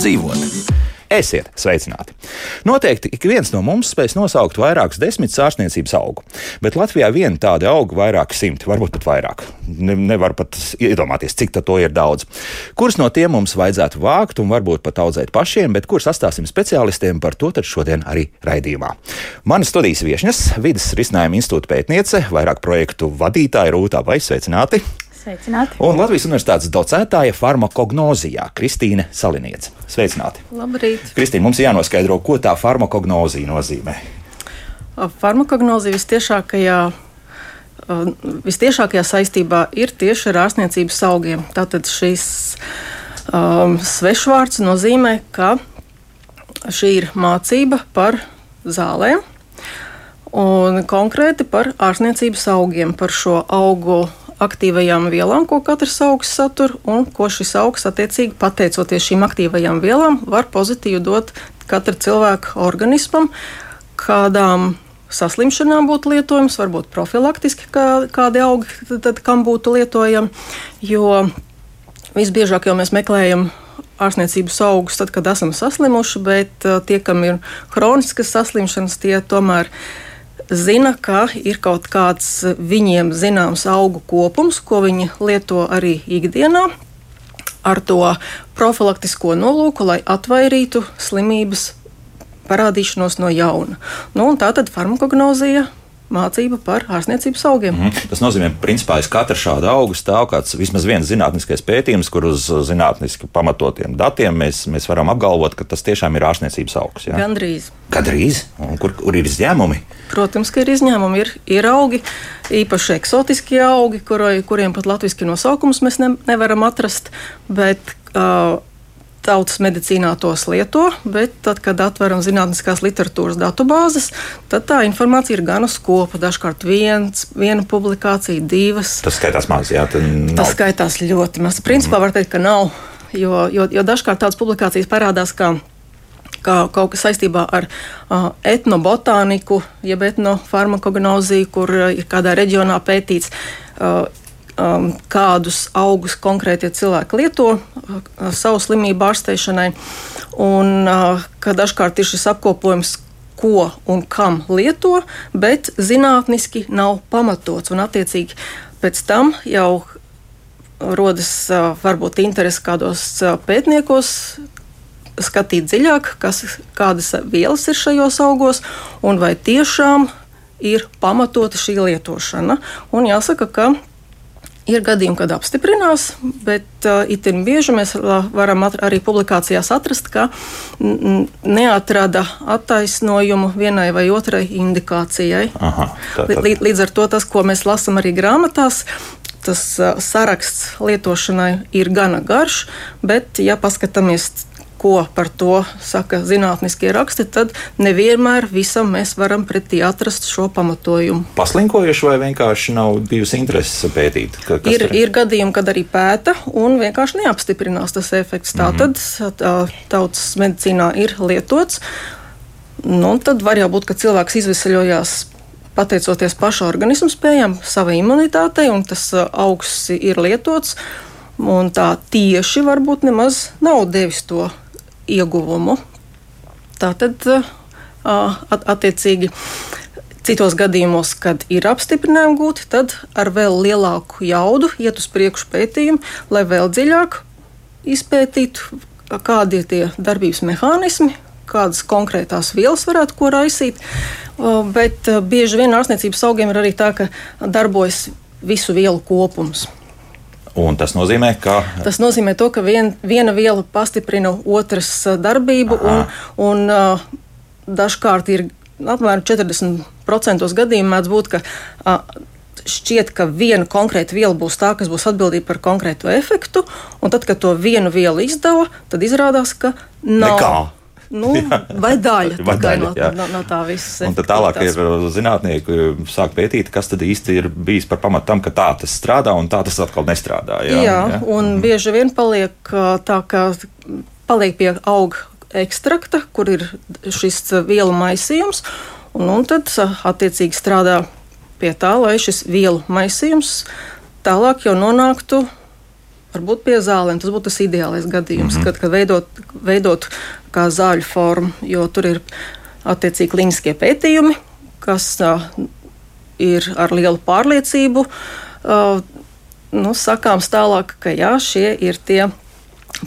dzīvot. Esiet sveicināti! Noteikti ik viens no mums spēs nosaukt vairākus desmit sārsniecības augu, bet Latvijā vien tādi augi vairāki simti, varbūt pat vairāk. Ne, nevar pat iedomāties, cik to ir daudz. Kurus no tiem mums vajadzētu vākt un varbūt pat audzēt pašiem, bet kurus atstāsim speciālistiem, par to šodien arī raidījumā. Manas studijas viesņas, vidas risinājuma institūta pētniece, vairāk projektu vadītāja Rūtā vai sveicināti! Sveicināti. Un Latvijas Universitātes docētāja farmakognozijā Kristīne Saliniece. Sveicināti! Labrīt! Kristīne, mums jānoskaidro, ko tā farmakognozija nozīmē. Farmakognozija vistiešākajā, vistiešākajā saistībā ir tieši ar ārstniecības augiem. Tātad šis um, svešvārds nozīmē, ka šī ir mācība par zālēm. Un konkrēti par ārstniecības augiem, par šo augu aktīvajām vielām, ko katrs augs satur, un ko šis augs, attiecīgi, pateicoties šīm aktīvajām vielām, var pozitīvi dot katra cilvēka organismam, kādām saslimšanām būtu lietojams, varbūt profilaktiski kā, kādi augi, tad, kam būtu lietojami. Jo visbiežāk jau mēs meklējam ārstniecības augus, tad, kad esam saslimuši, bet uh, tie, kam ir hroniskas saslimšanas, tie tomēr ir zina, ka ir kaut kāds viņiem zināms augu kopums, ko viņi lieto arī ikdienā. Ar to profilaktisko nolūku, lai atvairītu slimības parādīšanos no jauna. Nu, tā tad farmakognozija mācība par ārstniecības augiem. Mm. Tas nozīmē, ka principā aiz katra šāda auga stāv kāds vismaz viens zinātniskais pētījums, kur uz zinātniski pamatotiem datiem mēs, mēs varam apgalvot, ka tas tiešām ir ārstniecības augs. Ja? Gandrīz. Gandrīz. Un kur, kur ir izņēmumi? Protams, ka ir izņēmumi. Ir, ir augi, īpaši eksotiskie augi, kuro, kuriem pat latviešu nosaukums mēs ne, nevaram atrast. Bet, uh, tautas medicīnā tos lieto, bet tad, kad atveram zinātniskās literatūras datubāzes, tad tā informācija ir gana skopa. Dažkārt viens, viena publikācija, divas. Tas skaitās maz, jā. Tas skaitās ļoti maz. Principā var teikt, ka nav, jo, jo, jo dažkārt tādas publikācijas parādās kā kā kaut kas saistībā ar uh, etnobotāniku, jeb etnofarmakognoziju, kur uh, ir kādā reģionā pētīts. Uh, um, kādus augus konkrētie cilvēki lieto uh, savu slimību ārstēšanai, un uh, ka dažkārt ir šis apkopojums, ko un kam lieto, bet zinātniski nav pamatots. Un, attiecīgi, pēc tam jau rodas uh, varbūt interese kādos uh, pētniekos. Skatīt dziļāk, kas, kādas vielas ir šajos augos, un vai tiešām ir pamatota šī lietošana. Un jāsaka, ka Ir gadījumi, kad apstiprinās, bet uh, itin bieži mēs varam arī publikācijās atrast, ka neatrada attaisnojumu vienai vai otrai indikācijai. Aha, tā, tā. Līdz ar to tas, ko mēs lasām arī grāmatās, tas uh, saraksts lietošanai ir gana garš, bet, ja paskatāmies ko par to saka zinātniskie raksti, tad nevienmēr visam mēs varam pretī atrast šo pamatojumu. Paslinkojuši vai vienkārši nav bijusi interese pētīt? Ka, ir, tur... ir gadījumi, kad arī pēta un vienkārši neapstiprinās tas efekts. Mm -hmm. tad tā, tautas medicīnā ir lietots. Nu, tad var jau būt, ka cilvēks izvesaļojās pateicoties paša organismu spējām, savai imunitātei, un tas augsts ir lietots. Un tā tieši varbūt nemaz nav devis to ieguvumu. Tātad, attiecīgi, citos gadījumos, kad ir apstiprinājumi gūti, tad ar vēl lielāku jaudu iet uz priekšu pētījumu, lai vēl dziļāk izpētītu, kādi ir tie darbības mehānismi, kādas konkrētās vielas varētu ko raisīt. Bet bieži vien ārstniecības augiem ir arī tā, ka darbojas visu vielu kopums. Un tas nozīmē, ka. Tas nozīmē to, ka vien, viena viela pastiprina otras uh, darbību, Aha. un, un uh, dažkārt ir apmēram 40% gadījumu mēdz būt, ka uh, šķiet, ka viena konkrēta viela būs tā, kas būs atbildīga par konkrētu efektu, un tad, kad to vienu vielu izdala, tad izrādās, ka nav. Nekā. Nu, vai daļa, vai daļa no, no, no tā visa. Un tad tālāk ir zinātnieki sāk pētīt, kas tad īsti ir bijis par pamatu tam, ka tā tas strādā un tā tas atkal nestrādā. Jā, jā, jā. un mm. bieži vien paliek tā, ka paliek pie auga ekstrakta, kur ir šis vielu maisījums, un, un tad attiecīgi strādā pie tā, lai šis vielu maisījums tālāk jau nonāktu varbūt pie zālēm. Tas būtu tas ideālais gadījums, mm -hmm. kad, kad veidot, veidot kā zāļu formu, jo tur ir attiecīgi kliniskie pētījumi, kas uh, ir ar lielu pārliecību. Uh, nu, sakāms tālāk, ka jā, šie ir tie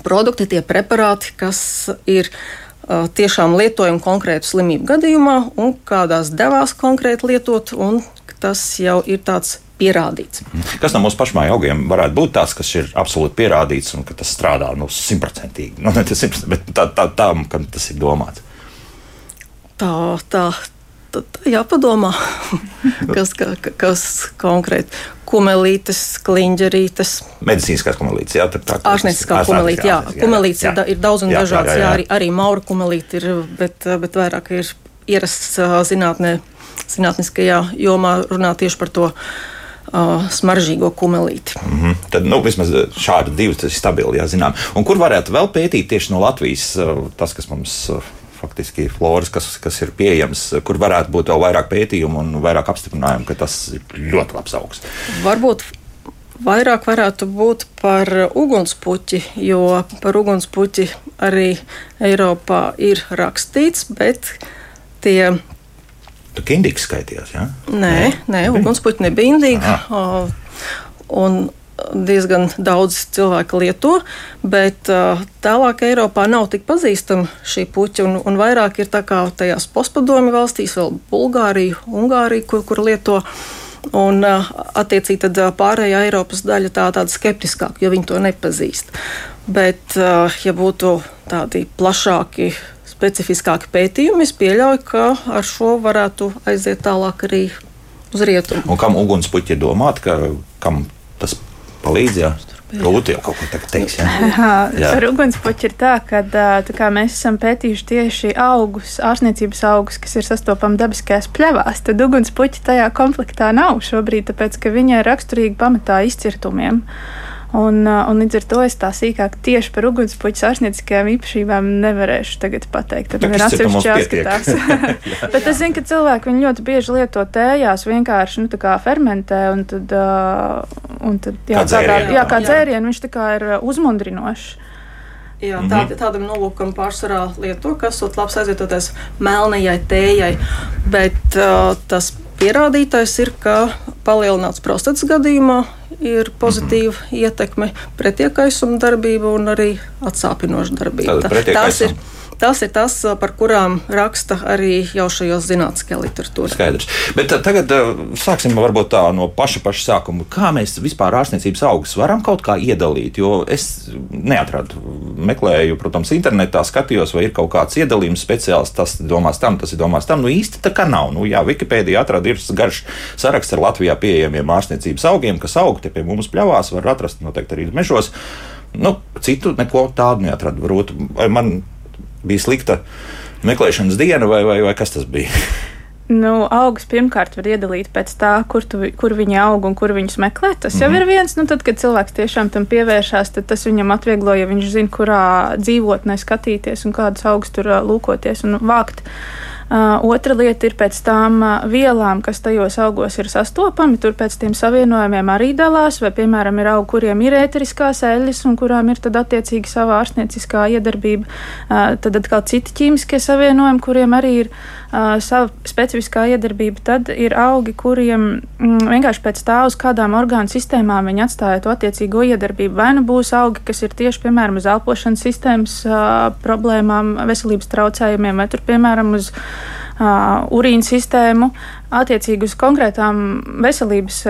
produkti, tie preparāti, kas ir uh, tiešām lietojami konkrētu slimību gadījumā un kādās devās konkrēti lietot, un tas jau ir tāds pierādīts. Kas no mūsu pašmāju augiem varētu būt tāds, kas ir absolūti pierādīts un ka tas strādā nu, simtprocentīgi? Nu, ne tas bet tā, tā, tā, kam tas ir domāts. Tā, tā, tad jāpadomā, kas, ka, kas konkrēti. Kumelītes, kliņģerītes. Medicīniskās kumelītes, jā, tā ir. Ārstnieciskā kumelīte, jā. Kumelītes jā. ir daudz un jā, dažādas, jā, jā, jā. jā arī, arī maura kumelīte ir, bet, bet vairāk ir ierasts zinātnē, zinātniskajā jomā runā tieši par to uh, smaržīgo kumelīti. Mm -hmm. Tad nu, vismaz šādi divi ir stabili, jā, zinām. Un kur varētu vēl pētīt tieši no Latvijas tas, kas mums. Faktiski floras, kas, kas ir pieejams, kur varētu būt vēl vairāk pētījumu un vairāk apstiprinājumu, ka tas ir ļoti labs augs. Varbūt vairāk varētu būt par ugunspuķi, jo par ugunspuķi arī Eiropā ir rakstīts, bet tie Tur indīgs skaitījās, jā? Ja? Nē, nē, ugunspuķi nebija indīgi. Un diezgan daudz cilvēku lieto, bet uh, tālāk Eiropā nav tik pazīstama šī puķa, un, un vairāk ir tā kā tajās postpadomi valstīs, vēl Bulgārija, Ungārija, kur, kur lieto. Un, uh, attiecīgi, tad pārējā Eiropas daļa tā tāda skeptiskāka, jo viņi to nepazīst. Bet, uh, ja būtu tādi plašāki specifiskāki pētījumi, es pieļauju, ka ar šo varētu aiziet tālāk arī uz rietumu. Un kam ugunspuķi ir domāti, ka, kam tas palīdz? Jā? Grūti jau kaut ko tādu teikt. Ja? Ar ugunspuķi ir tā, ka tā kā mēs esam pētījuši tieši augus, ārstniecības augus, kas ir sastopami dabiskajās pļavās, tad ugunspuķi tajā komplektā nav šobrīd, tāpēc ka viņai ir raksturīgi pamatā izcirtumiem. Uh, un līdz ar to es tā sīkāk tieši par ugunspuķu ārstnieciskajām īpašībām nevarēšu tagad pateikt. Tad man ir atsevišķi jāskatās. Bet es zinu, ka cilvēki viņu ļoti bieži lieto tējās, vienkārši nu, fermentē un tad, uh, un tad jā, kā dzērienu, jā, kā dzērienu viņš tā kā ir uzmundrinošs. Jā, tā, mm -hmm. Tādam nolūkam pārsvarā lieto, kas ir labs aizvietoties melnajai tējai, bet uh, tas pierādītais ir, ka palielināts prostatas gadījumā ir pozitīva mm -hmm. ietekme, pretiekaisuma darbība un arī atsāpinoša darbība. Tas ir Tas ir tas, par kurām raksta arī jau šajos zinātniskajā literatūrā. Skaidrs. Bet tagad sāksim varbūt tā no paša, paša sākuma. Kā mēs vispār ārstniecības augus varam kaut kā iedalīt? Jo es neatradu, meklēju, protams, internetā, skatījos, vai ir kaut kāds iedalījums speciāls. Tas domās tam, tas ir domās tam. Nu īsti tā kā nav. Nu, jā, Wikipēdija atrada ir garš saraksts ar Latvijā pieejamiem ārstniecības augiem, kas aug te pie mums pļavās, var atrast noteikti arī mežos. Nu, citu neko tādu neatradu. Varbūt man bija slikta meklēšanas diena, vai, vai, vai kas tas bija? Nu, augus pirmkārt var iedalīt pēc tā, kur, tu, kur viņi aug un kur viņus meklē. Tas mm -hmm. jau mhm. ir viens. Nu, tad, kad cilvēks tiešām tam pievēršās, tad tas viņam atvieglo, ja viņš zina, kurā dzīvotnē skatīties un kādus augus tur lūkoties un vākt. Uh, otra lieta ir pēc tām vielām, kas tajos augos ir sastopami. Tur pēc tiem savienojumiem arī dalās, vai, piemēram, ir augi, kuriem ir ēteriskās eļļas un kurām ir tad attiecīgi savā ārstnieciskā iedarbība. Tad atkal citi ķīmiskie savienojumi, kuriem arī ir sava specifiskā iedarbība. Tad ir augi, kuriem mm, vienkārši pēc tā, uz kādām orgānu sistēmām viņi atstāja to attiecīgo iedarbību. Vai nu būs augi, kas ir tieši, piemēram, uz elpošanas sistēmas problēmām, veselības traucējumiem, vai tur, piemēram, uz urīna sistēmu, attiecīgi uz konkrētām veselības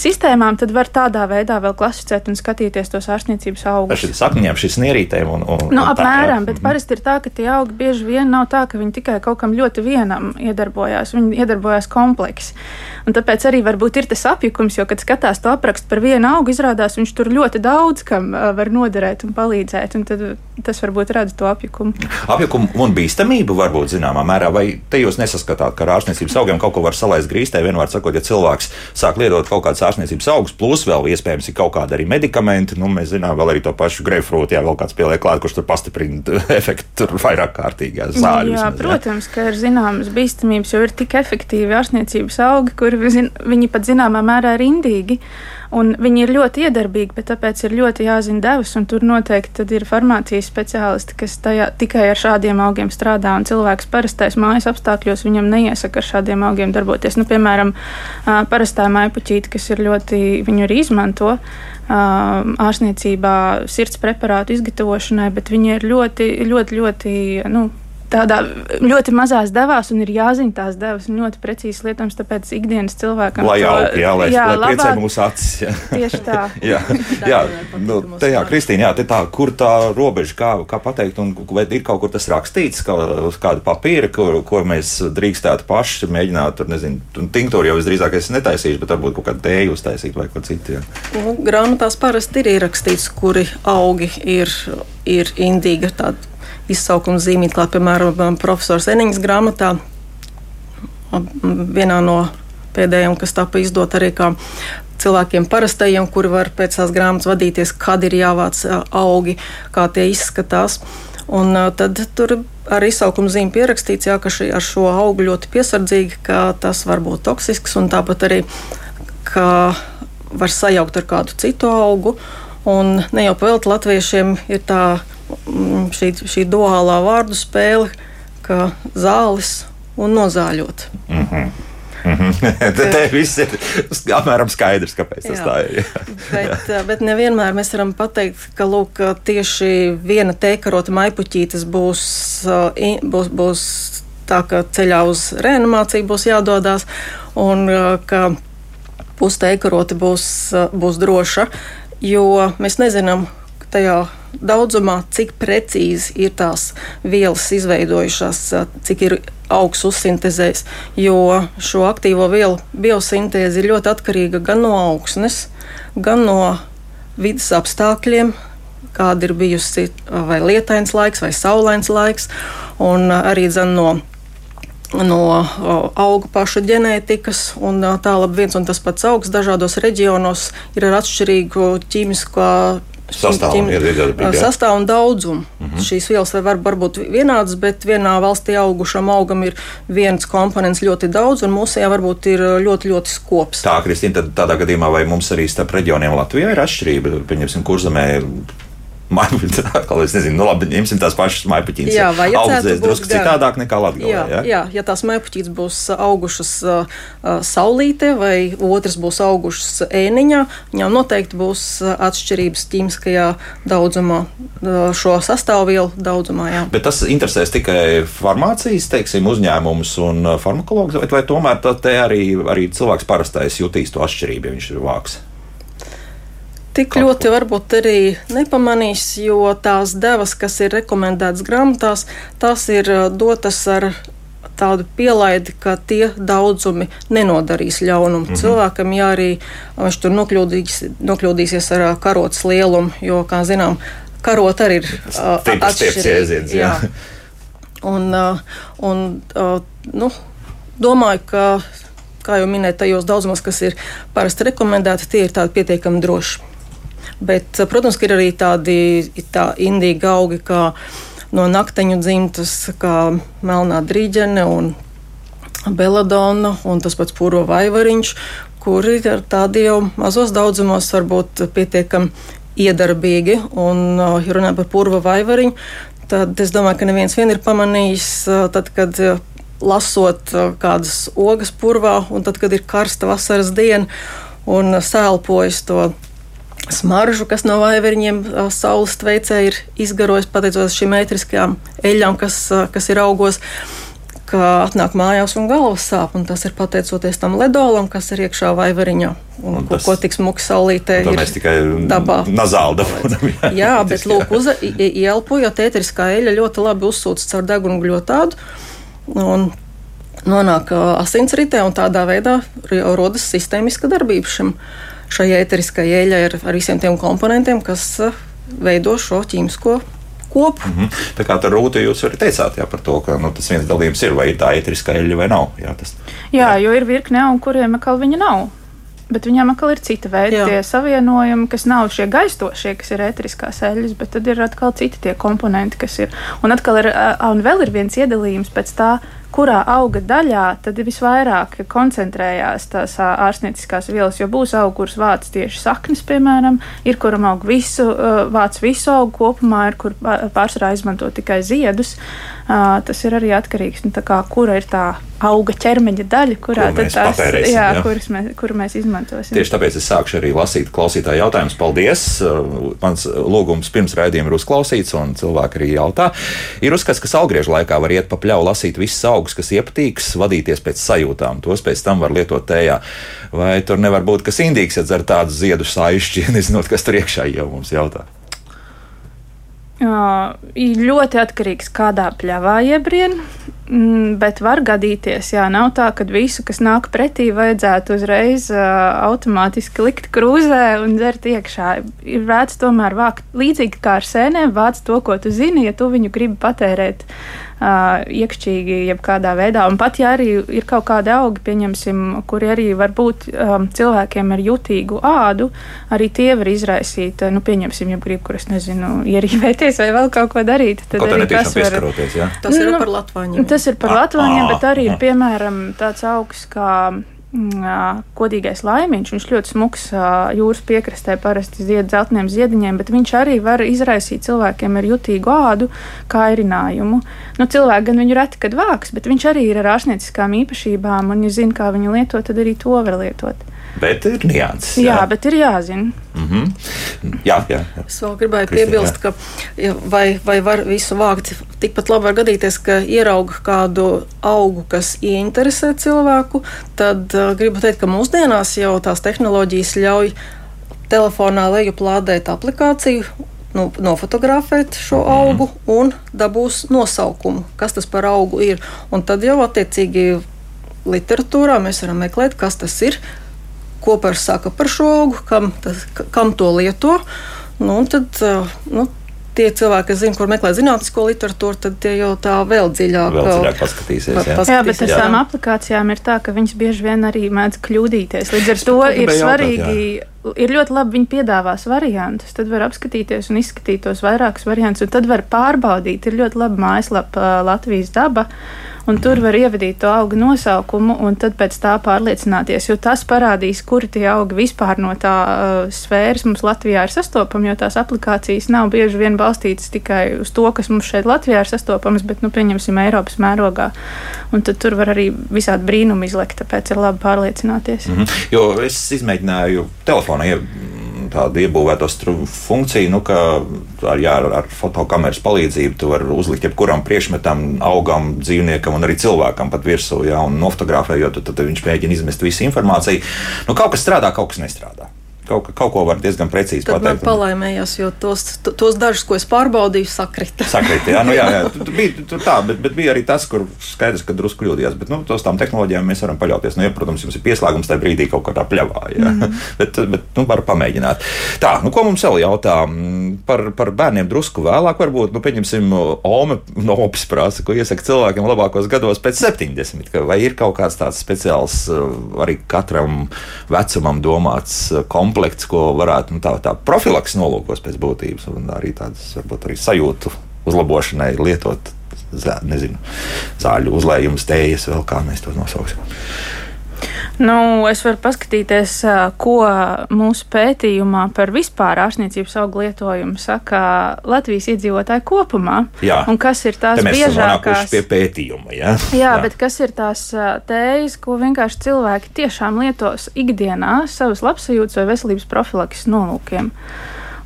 sistēmām, tad var tādā veidā vēl klasificēt un skatīties tos ārstniecības augus. Ar sakņiem, šīs nierītēm un, un, nu, un apmēram, tā, bet mhm. parasti ir tā, ka tie augi bieži vien nav tā, ka viņi tikai kaut kam ļoti vienam iedarbojās, viņi iedarbojās kompleksi. Un tāpēc arī varbūt ir tas apjukums, jo, kad skatās to aprakstu par vienu augu, izrādās viņš tur ļoti daudz kam var noderēt un palīdzēt, un tad tas varbūt rada to apjukumu. Apjukumu un bīstamību varbūt zināmā mērā, vai te jūs nesaskatāt, ka ar ārstniecības augiem kaut ko var salaist grīstē, vienmēr sakot, ja cilvēks sāk lietot kaut kādas ārstniecības augus, plus vēl iespējams ir kaut kādi arī medikamenti, nu mēs zinām vēl arī to pašu greifrūtu, jā, vēl kāds pieliek klāt, kurš tur pastiprina efektu vairāk kārtīgā zāļu. Jā, vismaz, protams, jā. ka ir zināmas bīstamības, jo ir tik efektīvi ārstniecības augi, kur kur zin, viņi pat zināmā mērā ir indīgi. Un viņi ir ļoti iedarbīgi, bet tāpēc ir ļoti jāzina devas, un tur noteikti ir farmācijas speciālisti, kas tajā, tikai ar šādiem augiem strādā. Un cilvēks parastais mājas apstākļos viņam neiesaka ar šādiem augiem darboties. Nu, piemēram, parastā maipuķīte, kas ir ļoti, viņu arī izmanto ārstniecībā, sirds preparātu izgatavošanai, bet viņi ir ļoti, ļoti, ļoti nu, tādā ļoti mazās devās, un ir jāzina tās devas ļoti precīzi lietams, tāpēc ikdienas cilvēkam lai aug, jā, lai, jā, lai priecē mūsu acis. Jā. Tieši tā. jā, jā, nu, te, jā, Kristīna, jā, te tā, kur tā robeža, kā, kā pateikt, un vai ir kaut kur tas rakstīts, kā uz kāda papīra, kur, ko mēs drīkstētu paši mēģināt, tur, nezinu, tinktūru jau visdrīzāk es netaisīšu, bet varbūt kaut kādu tēju uztaisīt vai ko citu. Jā. Nu, grāmatās parasti ir ierakstīts, kuri augi ir, ir indīga tāda izsaukuma zīmīt, kā piemēram profesors Eniņas grāmatā. Vienā no pēdējām, kas tika izdot arī kā cilvēkiem parastajiem, kuri var pēc tās grāmatas vadīties, kad ir jāvāc augi, kā tie izskatās. Un tad tur ar izsaukuma zīmi pierakstīts, jā, ka šī, ar šo augu ļoti piesardzīgi, ka tas var būt toksisks un tāpat arī, ka var sajaukt ar kādu citu augu. Un ne jau pēc latviešiem ir tā šī, šī duālā vārdu spēle, kā zāles un nozāļot. Mm -hmm. Mm -hmm. Te viss ir apmēram skaidrs, kāpēc tas jā. tā ir. bet, eh, bet nevienmēr mēs varam pateikt, ka lūk, tieši viena teikarota maipuķītes būs, eh, būs, būs tā, ka ceļā uz reanimāciju būs jādodas un eh, ka pusteikarota būs, būs droša, jo mēs nezinām, tajā daudzumā, cik precīzi ir tās vielas izveidojušās, cik ir augs uzsintēzējis. Jo šo aktīvo vielu biosintēze ir ļoti atkarīga gan no augsnes, gan no vidas apstākļiem, kāda ir bijusi vai lietains laiks, vai saulains laiks, un arī no no auga paša ģenētikas, tālāk viens un tas pats augs dažādos reģionos ir ar atšķirīgu ķīmisko sastāvu, sastāvu un daudzumu. Mm -hmm. Šīs vielas var, var būt vienādas, bet vienā valstī augušam augam ir viens komponents ļoti daudz, un mūsējā varbūt ir ļoti, ļoti skops. Tā, Kristīna, tad tādā gadījumā vai mums arī starp reģioniem Latvijā ir atšķirība? Pieņemsim, kurzemē Maipuķis, atkal es nezinu, nu labi, ņemsim tās pašas maipuķītes. Jā, vai audzēs drusku gan. citādāk nekā Latvijā. Jā, jā? jā, ja tās maipuķītes būs augušas uh, uh, saulītē vai otras būs augušas ēniņā, viņām noteikti būs atšķirības ķīmiskajā daudzumā, uh, šo sastāvvielu daudzumā. Jā. Bet tas interesēs tikai farmācijas, teiksim, uzņēmumus un farmakologus, vai, vai tomēr te arī, arī cilvēks parastais jutīs to atšķirību, ja viņš ir vāks? Tik ļoti varbūt arī nepamanīs, jo tās devas, kas ir rekomendētas grāmatās, tās ir uh, dotas ar tādu pielaidi, ka tie daudzumi nenodarīs ļaunumu mm -hmm. cilvēkam, ja arī uh, viņš tur nokļūdīs, nokļūdīsies ar uh, karotes lielumu, jo, kā zinām, karot arī ir atšķirīgs. Jā. jā. Un, un nu, domāju, ka, kā jau minēju, tajos daudzumos, kas ir parasti rekomendēti, tie ir tādi pietiekami droši. Bet, protams, ir arī tādi tā indīgi augi, kā no nakteņu dzimtas, kā melnā drīģene un beladona un tas pats puro vaivariņš, kuri ar tādiem jau mazos daudzumos var būt pietiekami iedarbīgi. Un, ja runājam par purva vaivariņu, tad es domāju, ka neviens vien ir pamanījis, tad, kad lasot kādas ogas purvā, un tad, kad ir karsta vasaras diena un sēlpojas to smaržu, kas no vaiverņiem saules veicē ir izgarojis pateicoties šīm metriskajām eļļām, kas, kas ir augos. Ka atnāk mājās un galvas sāp, un tas ir pateicoties tam ledolam, kas ir iekšā vaivariņā. Un, un tas, ko, ko tik smuki saulītē ir mēs tikai dabā. Nazāli dabūjam. Jā, jā bet lūk, uz, ielpojot ēteriskā eļļa ļoti labi uzsūc caur degunu gļotādu. Un, nonāk asinsritē, un tādā veidā rodas sistēmiska darbība šim šai ēteriskajai eļai ar, ar visiem tiem komponentiem, kas uh, veido šo ķīmisko kopu. Mm -hmm. Tā kā tā rūta jūs arī teicāt jā, par to, ka nu, tas viens dalījums ir, vai ir tā ēteriskā eļļa vai nav. Jā, tas, jā, jā. jo ir virkne augu, kuriem atkal viņa nav. Bet viņām atkal ir cita veida tie savienojumi, kas nav šie gaistošie, kas ir ētriskās eļļas, bet tad ir atkal citi tie komponenti, kas ir. Un atkal ir, un vēl ir viens iedalījums pēc tā, kurā auga daļā tad visvairāk koncentrējās tās ārstnieciskās vielas, jo būs auga, kuras vāc tieši saknes, piemēram, ir, kuram aug visu, vāc visu augu kopumā, ir, kur pārsvarā izmanto tikai ziedus. Tas ir arī atkarīgs no nu, tā, kura ir tā auga ķermeņa daļa, kurā tad tās, jā, jā. Mēs, kuru mēs izmantosim. Tieši tāpēc es sākšu arī lasīt klausītāju jautājumus. Paldies! Mans lūgums pirms raidījuma ir uzklausīts, un cilvēki arī jautā. Ir uzskats, ka salgriežu laikā var iet pa pļauju, lasīt visus augus, kas iepatīks, vadīties pēc sajūtām. Tos pēc tam var lietot tējā. Vai tur nevar būt kas indīgs, ja dzer tādu ziedu saišķi, nezinot, kas tur iekšā jau mums jautā? Uh, ļoti atkarīgs no kādā pļavā iebrien, mm, bet var gadīties, jā, nav tā, ka visu, kas nāk pretī, vajadzētu uzreiz uh, automātiski likt krūzē un dzert iekšā. Ir vērts tomēr vākt līdzīgi kā ar sēnēm, vāc to, ko tu zini, ja tu viņu gribi patērēt uh, iekšķīgi, jebkādā veidā. Un pat ja arī ir kaut kādi augi, pieņemsim, kuri arī var būt um, cilvēkiem ar jutīgu ādu, arī tie var izraisīt, nu, pieņemsim, ja grib, kur es nezinu, ierīvēties vai vēl kaut ko darīt. Tad kaut arī tas var. Ja? Tas ir nu, par latvāņiem. Tas ir par ah, latvāņiem, bet arī ir, piemēram, tāds augs kā kodīgais laimiņš. Viņš ļoti smuks jūras piekrastē, parasti zied zeltainiem ziediņiem, bet viņš arī var izraisīt cilvēkiem ar jutīgu ādu kairinājumu. Nu, cilvēki gan viņu reti kad vāks, bet viņš arī ir ar ārstnieciskām īpašībām, un, ja zina, kā viņu lietot, tad arī to var lietot. Bet ir nianses. Jā, jā bet ir jāzina. Mm -hmm. Jā, jā, jā. Es vēl gribēju Kristīna, piebilst, ka ja, vai, vai var visu vākt. Tikpat labi var gadīties, ka ierauga kādu augu, kas ieinteresē cilvēku. Tad uh, gribu teikt, ka mūsdienās jau tās tehnoloģijas ļauj telefonā lejuplādēt aplikāciju, nu, nofotografēt šo mm. augu un dabūs nosaukumu, kas tas par augu ir. Un tad jau attiecīgi literatūrā mēs varam meklēt, kas tas ir, ko par saka par šo augu, kam, tas, kam to lieto. Nu, tad, nu, tie cilvēki, kas zina, kur meklēt zinātnisko literatūru, tad tie jau tā vēl dziļāk, vēl dziļāk paskatīsies. Jā. jā, bet ar tām aplikācijām ir tā, ka viņas bieži vien arī mēdz kļūdīties. Līdz ar to ir svarīgi. Jautāt, ir ļoti labi, viņi piedāvās variantus. Tad var apskatīties un izskatīt tos vairākus variantus, un tad var pārbaudīt. Ir ļoti laba mājaslapa Latvijas daba un tur var ievadīt to auga nosaukumu, un tad pēc tā pārliecināties, jo tas parādīs, kuri tie augi vispār no tā uh, sfēras mums Latvijā ir sastopami, jo tās aplikācijas nav bieži vien balstītas tikai uz to, kas mums šeit Latvijā ir sastopams, bet, nu, pieņemsim, Eiropas mērogā, un tad tur var arī visādi brīnumi izlekt, tāpēc ir labi pārliecināties. Mm -hmm. Jo es izmēģināju telefonā tādu iebūvēto funkciju, nu, ka ar, jā, ar fotokameras palīdzību tu vari uzlikt jebkuram priekšmetam, augam, dzīvniekam un arī cilvēkam pat virsū, jā, un nofotografējot, tad, tad viņš mēģina izmest visu informāciju. Nu, kaut kas strādā, kaut kas nestrādā kaut, kaut ko var diezgan precīzi Tad pateikt. Man palaimējās, jo tos, tos dažus, ko es pārbaudīju, sakrita. Sakrita, jā, nu, jā, jā. Tu, tu bija tu tā, bet, bet bija arī tas, kur skaidrs, ka drusku kļūdījās. Bet, nu, tos tām tehnoloģijām mēs varam paļauties. Nu, ja, protams, jums ir pieslēgums tajā brīdī kaut kādā pļavā, jā. Mm bet, bet, nu, var pamēģināt. Tā, nu, ko mums vēl jautā par, par bērniem drusku vēlāk, varbūt, nu, pieņemsim, Ome no opis prasa, ko iesaka cilvēkiem labākos gados pēc 70. Vai ir kaut kāds tāds speciāls arī katram vecumam domāts komponents? Komplekts, ko varētu nu, tā, tā profilaks nolūkos pēc būtības, un arī tādas varbūt arī sajūtu uzlabošanai lietot zā, nezinu, zāļu uzlējumus, tējas, vēl kā mēs to nosauksim. Nu, es varu paskatīties, ko mūsu pētījumā par vispār ārstniecības augu lietojumu saka Latvijas iedzīvotāji kopumā. Jā, un kas ir tās biežākās pie pētījuma? Jā? Jā, jā, bet kas ir tās tējas, ko vienkārši cilvēki tiešām lietos ikdienā savas labsajūtas vai veselības profilakses nolūkiem?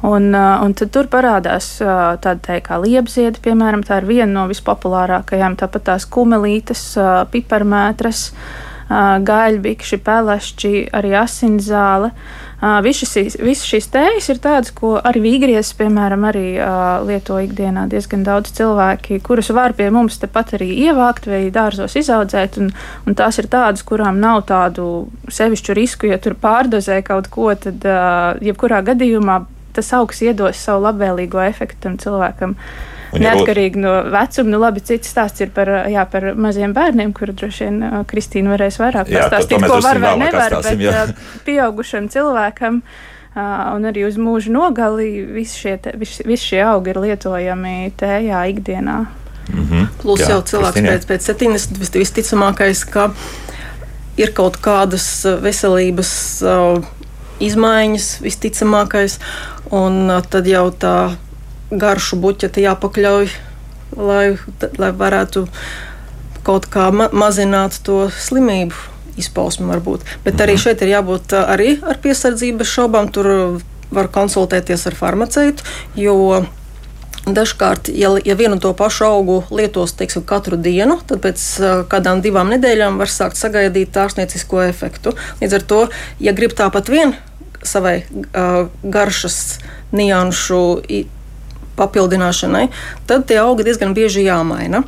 Un, un tad tur parādās tāda te kā liepzieda, piemēram, tā ir viena no vispopulārākajām, tāpat tās kumelītes, piparmētras gaļbikši, pelašķi, arī asinzāle. Visas šīs, šīs tējas ir tādas, ko arī vīgriesis, piemēram, arī lieto ikdienā diezgan daudz cilvēki, kurus var pie mums tepat arī ievākt vai dārzos izaudzēt, un, un tās ir tādas, kurām nav tādu sevišķu risku, ja tur pārdozē kaut ko, tad jebkurā gadījumā tas augs iedos savu labvēlīgo efektu tam cilvēkam. Uh, Un Neatkarīgi no vecuma, nu labi, cits stāsts ir par, jā, par maziem bērniem, kur droši vien Kristīna varēs vairāk pastāstīt, ko var vai nevar, bet jā. pieaugušam cilvēkam. Uh, un arī uz mūža nogali visi šie, te, visi, visi šie augi ir lietojami tējā ikdienā. Mm -hmm. Plus Jā, jau cilvēks pēc, pēc 70 visticamākais, ka ir kaut kādas veselības uh, izmaiņas, visticamākais, un uh, tad jau tā garšu buķete jāpakļauj, lai, lai varētu kaut kā ma mazināt to slimību izpausmi varbūt. Bet arī mhm. šeit ir jābūt arī ar piesardzību bez šaubām. Tur var konsultēties ar farmaceitu, jo Dažkārt, ja, ja vienu to pašu augu lietos teiksim, katru dienu, tad pēc kādām divām nedēļām var sākt sagaidīt ārstniecisko efektu. Līdz ar to, ja grib tāpat vien savai uh, garšas nianšu papildināšanai, tad tie augi diezgan bieži jāmaina.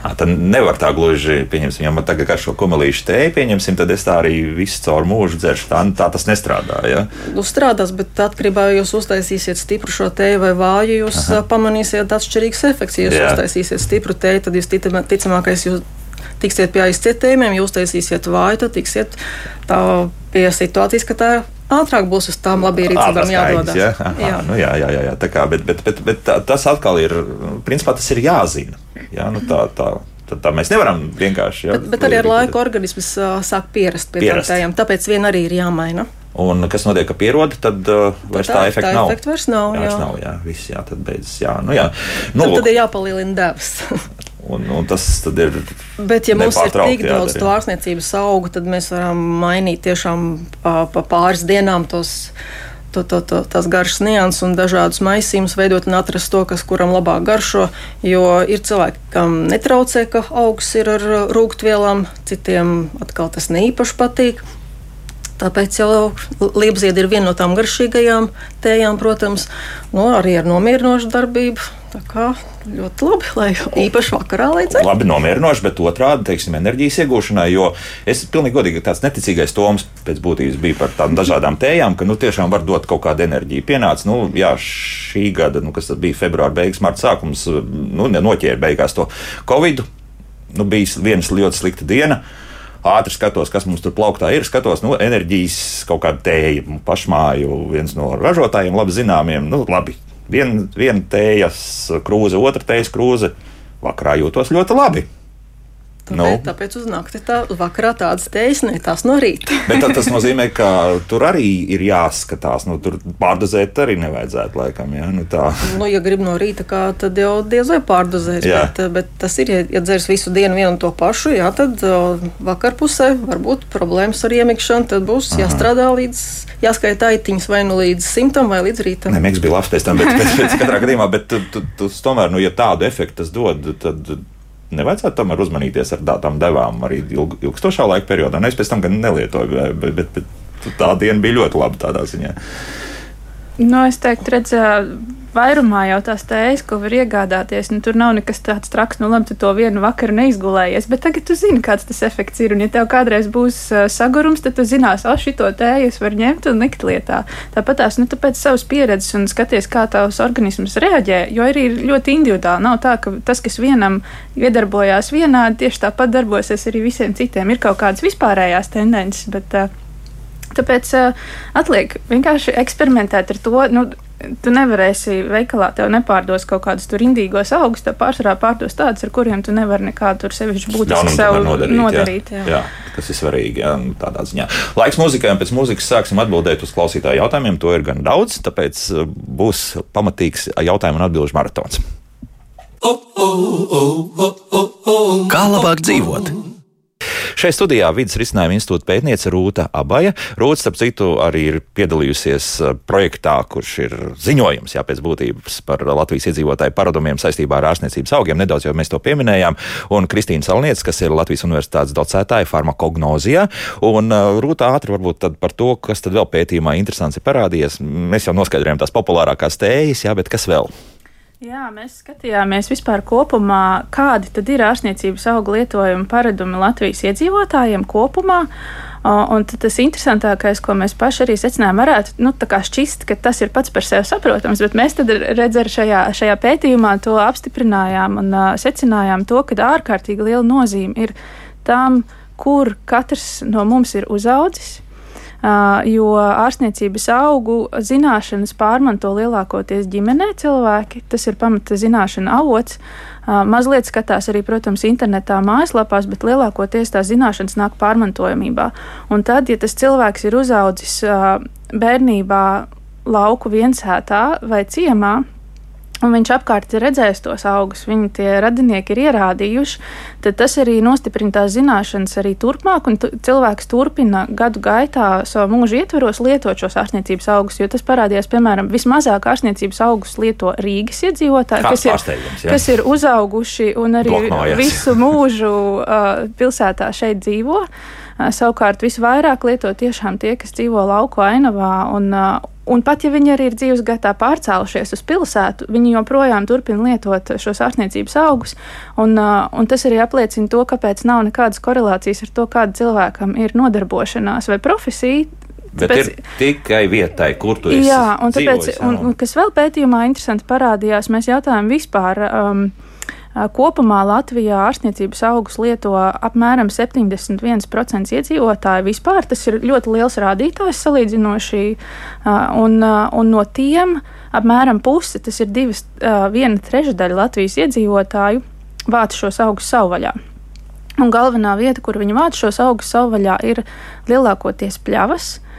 Tad nevar tā gluži, pieņemsim, ja man tagad ar šo kumelīšu tēju pieņemsim, tad es tā arī visu caur mūžu dzeršu. Tā, tā tas nestrādā. Ja? Nu, strādās, bet atkarībā no jūs uztaisīsiet stipru šo tēju vai vāju, jūs Aha. pamanīsiet atšķirīgs efekts. Ja jūs Jā. uztaisīsiet stipru tēju, tad jūs ticamākais jūs tiksiet pie aizcietējumiem, jūs taisīsiet vāju, tad tiksiet tā pie situācijas, ka tā ātrāk būs uz tām labierīcībām jādodas. Ja? Aha, jā. Nu, jā, jā, jā, jā. Kā, bet, bet, bet, bet tas atkal ir, principā tas ir jāzina. Jā, nu tā, tā, tad tā mēs nevaram vienkārši. Jā, bet, bet arī ar laiku organisms uh, sāk pierast pie tādiem, tāpēc vien arī ir jāmaina. Un kas notiek, ka pierod, tad uh, vairs tā, tā efekta tā nav. Efekta vairs nav, jā. jā. Vairs nav, jā, viss, jā, tad beidzas, jā. Nu, jā. Nu, tad, tad ir jāpalielina devs. Un, un tas ir. Bet, ja mums ir tik daudz to ārstniecības augu, tad mēs varam mainīt tiešām pa, pa pāris dienām tos to, to, to, tās garšas nianses un dažādus maisījumus veidot un atrast to, kas kuram labāk garšo. Jo ir cilvēki, kam netraucē, ka augs ir ar rūkstošvielām, citiem atkal tas neīpaši patīk. Tāpēc jau liepziedi ir viena no tām garšīgajām tējām, protams, nu, arī ar nomierinošu darbību. Tā kā ļoti labi, lai īpaši vakarā līdzekļi. Labi, nomierinoši, bet otrādi, teiksim, enerģijas iegūšanai, jo es pilnīgi godīgi tāds neticīgais toms pēc būtības bija par tādām dažādām tējām, ka, nu, tiešām var dot kaut kādu enerģiju. Pienāca, nu, jā, šī gada, nu, kas tad bija februāra beigas, marta sākums, nu, noķēra beigās to Covid. Nu, bija viena ļoti slikta diena ātri skatos, kas mums tur plauktā ir. Skatos, nu, enerģijas kaut kāda tēja, pašmāju, viens no ražotājiem, labi zināmiem. Nu, labi, Viena vien tējas krūze, otra tējas krūze. Vakarā jūtos ļoti labi. Tāpēc, nu. tāpēc uz nakti tā vakarā tādas tējas, ne tās no rīta. Bet tas nozīmē, ka tur arī ir jāskatās. Nu, tur pārdozēt arī nevajadzētu laikam. Ja, nu, tā. nu, ja grib no rīta, kā, tad jau diez vai pārdozēs. Jā. Bet, bet tas ir, ja, ja dzers visu dienu vienu un to pašu, jā, tad vakarpusē var būt problēmas ar iemikšanu. Tad būs Aha. jāstrādā līdz, jāskaita aitiņas vai nu līdz simtam vai līdz rītam. Miegs bija labs pēc tam, bet, bet, bet katrā gadījumā, bet tu, tu, tu tomēr, nu, ja tādu efektu tas dod, tad nevajadzētu tomēr uzmanīties ar tādām devām arī ilg, ilgstošā laika periodā. Nu, es pēc tam gan nelietoju, bet, bet, bet tā diena bija ļoti laba tādā ziņā. Nu, es teiktu, redzēju vairumā jau tās tējas, ko var iegādāties, nu, tur nav nekas tāds traks, nu, labi, tu to vienu vakaru neizgulējies, bet tagad tu zini, kāds tas efekts ir, un ja tev kādreiz būs uh, sagurums, tad tu zinās, o, šito tēju es varu ņemt un likt lietā. Tāpat tās, nu, tu pēc savas pieredzes un skaties, kā tavs organisms reaģē, jo arī ir ļoti individuāli. Nav tā, ka tas, kas vienam iedarbojās vienādi, tieši tāpat darbosies arī visiem citiem. Ir kaut kādas vispārējās tendences, bet uh, Tāpēc uh, atliek vienkārši eksperimentēt ar to. Nu, tu nevarēsi veikalā, tev nepārdos kaut kādus tur indīgos augus, tev pārsvarā pārdos tādus, ar kuriem tu nevari nekādu tur sevišķi būtiski sev nodarīt. nodarīt jā. Jā. jā, tas ir svarīgi, jā, tādā ziņā. Laiks muzikai, un pēc muzikas sāksim atbildēt uz klausītāju jautājumiem. To ir gan daudz, tāpēc uh, būs pamatīgs jautājumu un atbilžu maratons. Kā labāk dzīvot? Šai studijā vidas risinājuma institūta pētniece Rūta Abaja. Rūta, starp citu, arī ir piedalījusies uh, projektā, kurš ir ziņojums jā, pēc būtības par Latvijas iedzīvotāju paradumiem saistībā ar ārstniecības augiem. Nedaudz jau mēs to pieminējām. Un Kristīna Salniec, kas ir Latvijas universitātes docētāja farmakognozijā. Un uh, Rūta ātri varbūt par to, kas tad vēl pētījumā interesants ir parādījies. Mēs jau noskaidrojām tās populārākās tējas, jā, bet kas vēl? Jā, mēs skatījāmies vispār kopumā, kādi tad ir ārstniecības auga lietojuma paradumi Latvijas iedzīvotājiem kopumā. Un tas interesantākais, ko mēs paši arī secinājām, varētu nu, šķist, ka tas ir pats par sevi saprotams, bet mēs redzam, šajā, šajā pētījumā to apstiprinājām un uh, secinājām to, ka ārkārtīgi liela nozīme ir tām, kur katrs no mums ir uzaudzis jo ārstniecības augu zināšanas pārmanto lielākoties ģimenē cilvēki. Tas ir pamata zināšana avots. Mazliet skatās arī, protams, internetā, mājaslapās, bet lielākoties tās zināšanas nāk pārmantojamībā. Un tad, ja tas cilvēks ir uzaudzis bērnībā lauku viensētā vai ciemā, un viņš apkārt ir redzējis tos augus, viņa tie radinieki ir ierādījuši, tad tas arī nostiprina tās zināšanas arī turpmāk, un cilvēks turpina gadu gaitā savu mūžu ietveros lietot šos ārstniecības augus, jo tas parādījās, piemēram, vismazāk ārstniecības augus lieto Rīgas iedzīvotāji, kas ir, ja? kas ir uzauguši un arī Blokmājās. visu mūžu uh, pilsētā šeit dzīvo. Uh, savukārt visvairāk lieto tiešām tie, kas dzīvo lauku ainavā un, Un pat ja viņi arī ir dzīves gaitā pārcēlušies uz pilsētu, viņi joprojām turpina lietot šos ārstniecības augus. Un, un tas arī apliecina to, kāpēc nav nekādas korelācijas ar to, kāda cilvēkam ir nodarbošanās vai profesija. Bet tāpēc, ir tikai vietai, kur tu esi. Jā, un tāpēc, un, un kas vēl pētījumā interesanti parādījās, mēs jautājām vispār. Um, Kopumā Latvijā ārstniecības augus lieto apmēram 71% iedzīvotāju vispār. Tas ir ļoti liels rādītājs salīdzinoši, un, un no tiem apmēram puse, tas ir divas, viena trešdaļa Latvijas iedzīvotāju, vāc šos augus savvaļā. Un galvenā vieta, kur viņi vāc šos augus savvaļā, ir lielākoties pļavas. Uh,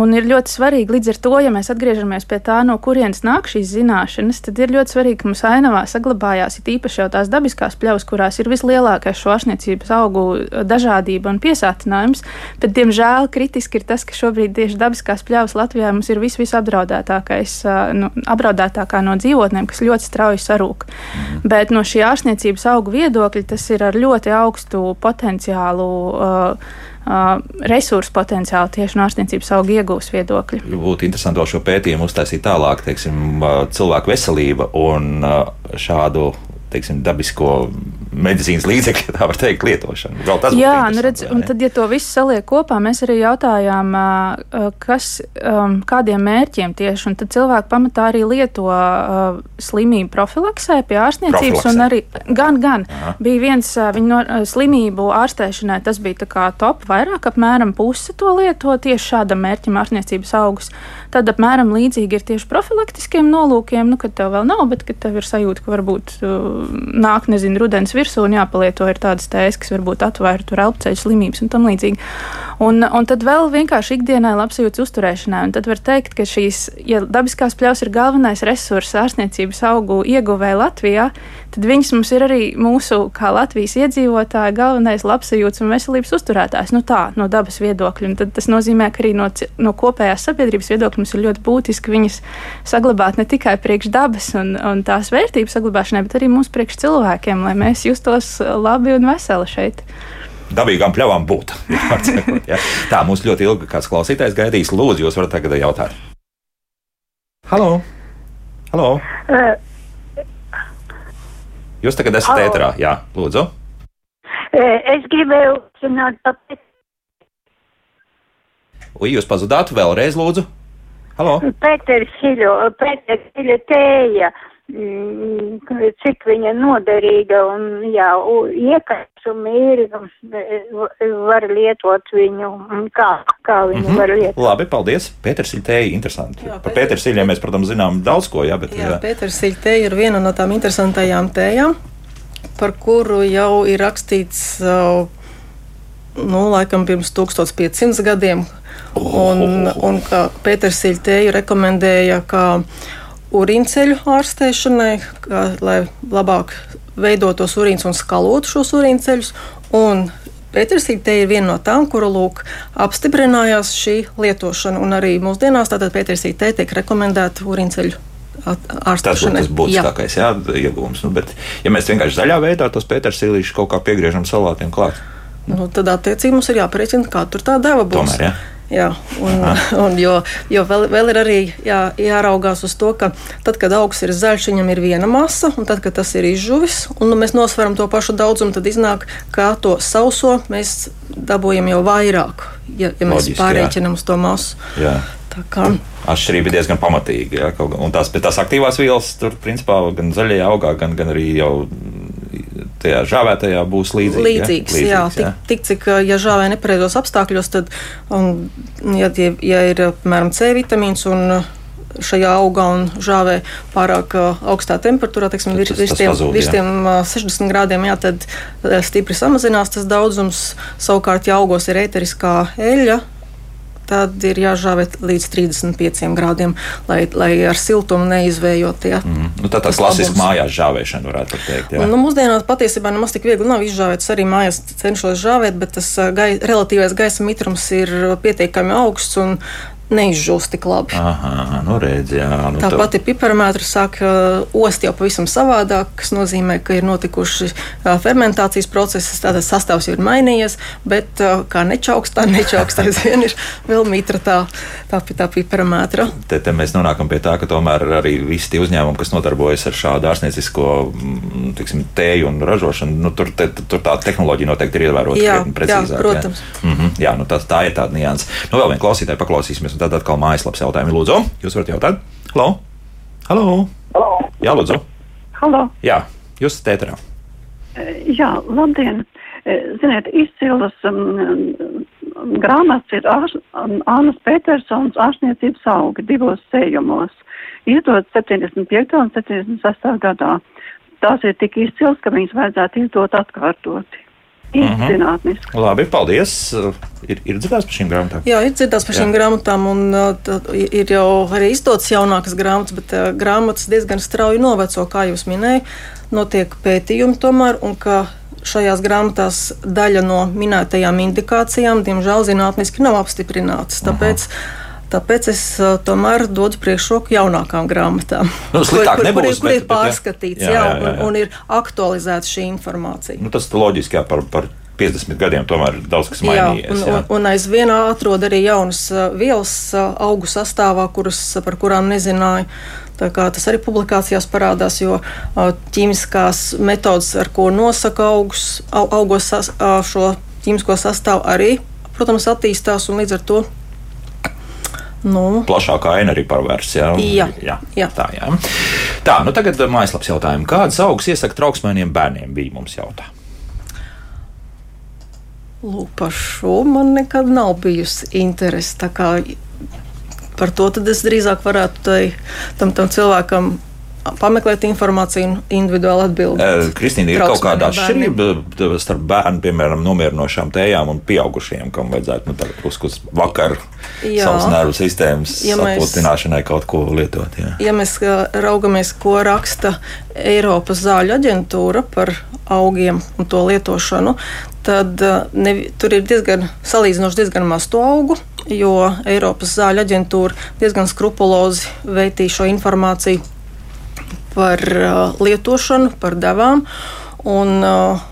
un ir ļoti svarīgi, līdz ar to, ja mēs atgriežamies pie tā, no kurienes nāk šīs zināšanas, tad ir ļoti svarīgi, ka mums ainavā saglabājās it īpaši jau tās dabiskās pļavas, kurās ir vislielākais šo ārstniecības augu dažādība un piesātinājums. Bet, diemžēl, kritiski ir tas, ka šobrīd tieši dabiskās pļavas Latvijā mums ir vis, visapdraudētākais, nu, apdraudētākā no dzīvotnēm, kas ļoti strauji sarūk. Mhm. Bet no šī ārstniecības augu viedokļa tas ir ar ļoti augstu potenciālu. Uh, resursu potenciālu tieši no ārstniecības auga iegūs viedokļa. Būtu interesanti vēl šo pētījumu uztaisīt tālāk, teiksim, uh, cilvēku veselība un uh, šādu teiksim, dabisko medicīnas līdzekļu, tā var teikt, lietošanu. Jā, nu redz, un tad, ja to visu saliek kopā, mēs arī jautājām, kas, kādiem mērķiem tieši, un tad cilvēki pamatā arī lieto slimību profilaksē pie ārstniecības, un arī gan, gan Aha. bija viens viņa no, slimību ārstēšanai, tas bija tā kā top, vairāk apmēram puse to lieto tieši šādam mērķim ārstniecības augus. Tad apmēram līdzīgi ir tieši profilaktiskiem nolūkiem, nu, kad tev vēl nav, bet kad tev ir sajūta, ka varbūt nāk, nezinu, rudens virsū un jāpalieto ir tādas tēzes, kas varbūt atvēra tur elpceļu slimības un tam līdzīgi. Un, un tad vēl vienkārši ikdienai labsajūtas uzturēšanai. Un tad var teikt, ka šīs, ja dabiskās pļaus ir galvenais resurss ārstniecības augu ieguvēja Latvijā, tad viņas mums ir arī mūsu, kā Latvijas iedzīvotāji, galvenais labsajūtas un veselības uzturētājs. Nu tā, no dabas viedokļa. Un tad tas nozīmē, ka arī no, no kopējās sabiedrības viedokļa mums ir ļoti būtiski viņas saglabāt ne tikai priekš dabas un, un tās vērtības saglabāšanai, bet arī mūsu priekš cilvēkiem, lai mēs justos labi un veseli šeit dabīgām pļavām būt. ja. Tā mums ļoti ilgi kāds klausītājs gaidīs. Lūdzu, jūs varat tagad jautāt. Halo! Halo. Uh, Jūs tagad esat Halo. ēterā, jā, lūdzu. Es gribēju zināt, kāpēc. Ui, jūs pazudāt vēlreiz, lūdzu. Halo. Pēters Hiļo, Pēters Hiļo tēja. Cik viņa noderīga un, jā, iekats un mīri var lietot viņu, kā, kā viņu mm -hmm. var lietot. Labi, paldies. Pētersiļtēja, interesanti. Jā, Par pētersiļiem mēs, protams, zinām daudz ko, jā, bet. Jā, jā. pētersiļtēja ir viena no tām interesantajām tējām, par kuru jau ir rakstīts, nu, laikam pirms 1500 gadiem, oh. un, un ka pētersiļtēju rekomendēja, ka urīnceļu ārstēšanai, kā, lai labāk veidotos urīns un skalotu šos urīnceļus. Un Pētersīte te ir viena no tām, kuru lūk, apstiprinājās šī lietošana. Un arī mūsdienās Pētersīte tiek rekomendēta urīnceļu Tas būtu tas būtiskākais jā. Jā, iegūms. Nu, bet, ja mēs vienkārši zaļā veidā tos pētersīlīšus kaut kā piegriežam salātiem klāt, nu, tad attiecīgi mums ir jāparēķina, kā tur tā deva būs. Tomēr, jā. Jā, un, un jo, jo vēl, vēl ir arī jā, jāraugās uz to, ka tad, kad augs ir zaļš, viņam ir viena masa, un tad, kad tas ir izžuvis, un nu, mēs nosveram to pašu daudzumu, tad iznāk, ka to sauso mēs dabūjam jau vairāk, ja, ja mēs Loģiski, pārreikinām uz to masu. Jā. Atšķirība ir diezgan pamatīga. Jā, un tās, tās aktīvās vielas tur, principā, gan zaļajā augā, gan, gan arī jau tajā žāvētajā būs līdzīgi. Līdzīgs, ja? jā, jā. Tik, tik cik, ja žāvē nepareizos apstākļos, tad, un, ja, ja ir, piemēram, C vitamīns un šajā augā un žāvē pārāk augstā temperatūrā, teiksim, virs, virs tiem, pazūd, virs tiem uh, 60 grādiem, jā, tad stipri samazinās tas daudzums. Savukārt, ja augos ir ēteriskā eļļa, tad ir jāžāvē līdz 35 grādiem, lai, lai ar siltumu neizvējot. Ja, mm. nu, tā tā klasiska mājās žāvēšana, varētu teikt. Jā. Nu, mūsdienās patiesībā nemaz tik viegli nav izžāvēt. Arī mājās cenšos žāvēt, bet tas gai, relatīvais gaisa mitrums ir pietiekami augsts. Un, neizžūst tik labi. Aha, nu redz, jā, nu Tāpat ir piparmētra sāk ost jau pavisam savādāk, kas nozīmē, ka ir notikuši fermentācijas procesi, tātad sastāvs ir mainījies, bet kā nečauks, tā nečauks, aizvien ir vēl mitra tā, tā, tā piparmētra. Te, te mēs nonākam pie tā, ka tomēr arī visi tie uzņēmumi, kas nodarbojas ar šādu ārstniecisko mm, tiksim, tēju un ražošanu, nu, tur, te, tur tā tehnoloģija noteikti ir ievērota krietni precīzāk. Jā, protams. Jā, mm -hmm, jā nu, tā, tā ir tāda nianses. Nu, vēl vien klausītāji paklausīsimies tad atkal mājaslapas jautājumi. Lūdzu, jūs varat jautāt? Halo! Halo! Halo. Jā, lūdzu! Halo! Jā, jūs esat ēterā. Jā, labdien! Ziniet, izcils um, grāmatas ir Ānas Petersons ārstniecības augi divos sējumos, izdot 75. un 76. gadā. Tās ir tik izcils, ka viņas vajadzētu izdot atkārtoti. Mhm. Zinātniski. Labi, paldies. Ir, ir dzirdēts par šīm grāmatām? Jā, ir dzirdēts par šīm Jā. grāmatām, un uh, ir jau arī izdotas jaunākas grāmatas, bet uh, grāmatas diezgan strauji noveco, kā jūs minējāt. Notiek pētījumi tomēr, un ka šajās grāmatās daļa no minētajām indikācijām, diemžēl, zinātniski nav apstiprinātas. Tāpēc uh -huh. Tāpēc es uh, tomēr dodu priekšroku jaunākām grāmatām, nu, kur, kur, nebūs, kur, kur bet, ir pārskatīts jā, jā, jā, jā. Un, un ir aktualizēta šī informācija. Nu, tas ir loģiski jā, par, par 50 gadiem tomēr daudz kas mainījies. Jā, un, jā. un, un aizvien atrod arī jaunas uh, vielas uh, augu sastāvā, kuras, par kurām nezināju. Tas arī publikācijās parādās, jo ķīmiskās metodas, ar ko nosaka augus, augos šo ķīmisko sastāvu, arī, protams, attīstās un līdz ar to Nu. Plašākā aina arī parvērs. Jā, jā, jā. jā. tā jā. Tā, nu tagad mājaslapas jautājumi. Kādas augstas iesaka trauksmainiem bērniem bija mums jautā? Lūk, par šo man nekad nav bijusi interese. Par to es drīzāk varētu tai, tam, tam cilvēkam pameklēt informāciju un individuāli atbildēt. Kristīna, ir kaut kāda atšķirība starp bērnu, piemēram, nomierinošām tējām un pieaugušiem, kam vajadzētu nu, uz, uz vakar jā. savas nervu sistēmas ja aputināšanai kaut ko lietot? Jā. Ja mēs raugamies, ko raksta Eiropas zāļu aģentūra par augiem un to lietošanu, tad ne, tur ir diezgan salīdzinoši diezgan maz to augu, jo Eiropas zāļu aģentūra diezgan skrupulozi veitīja šo informāciju par uh, lietošanu, par devām. Un, uh,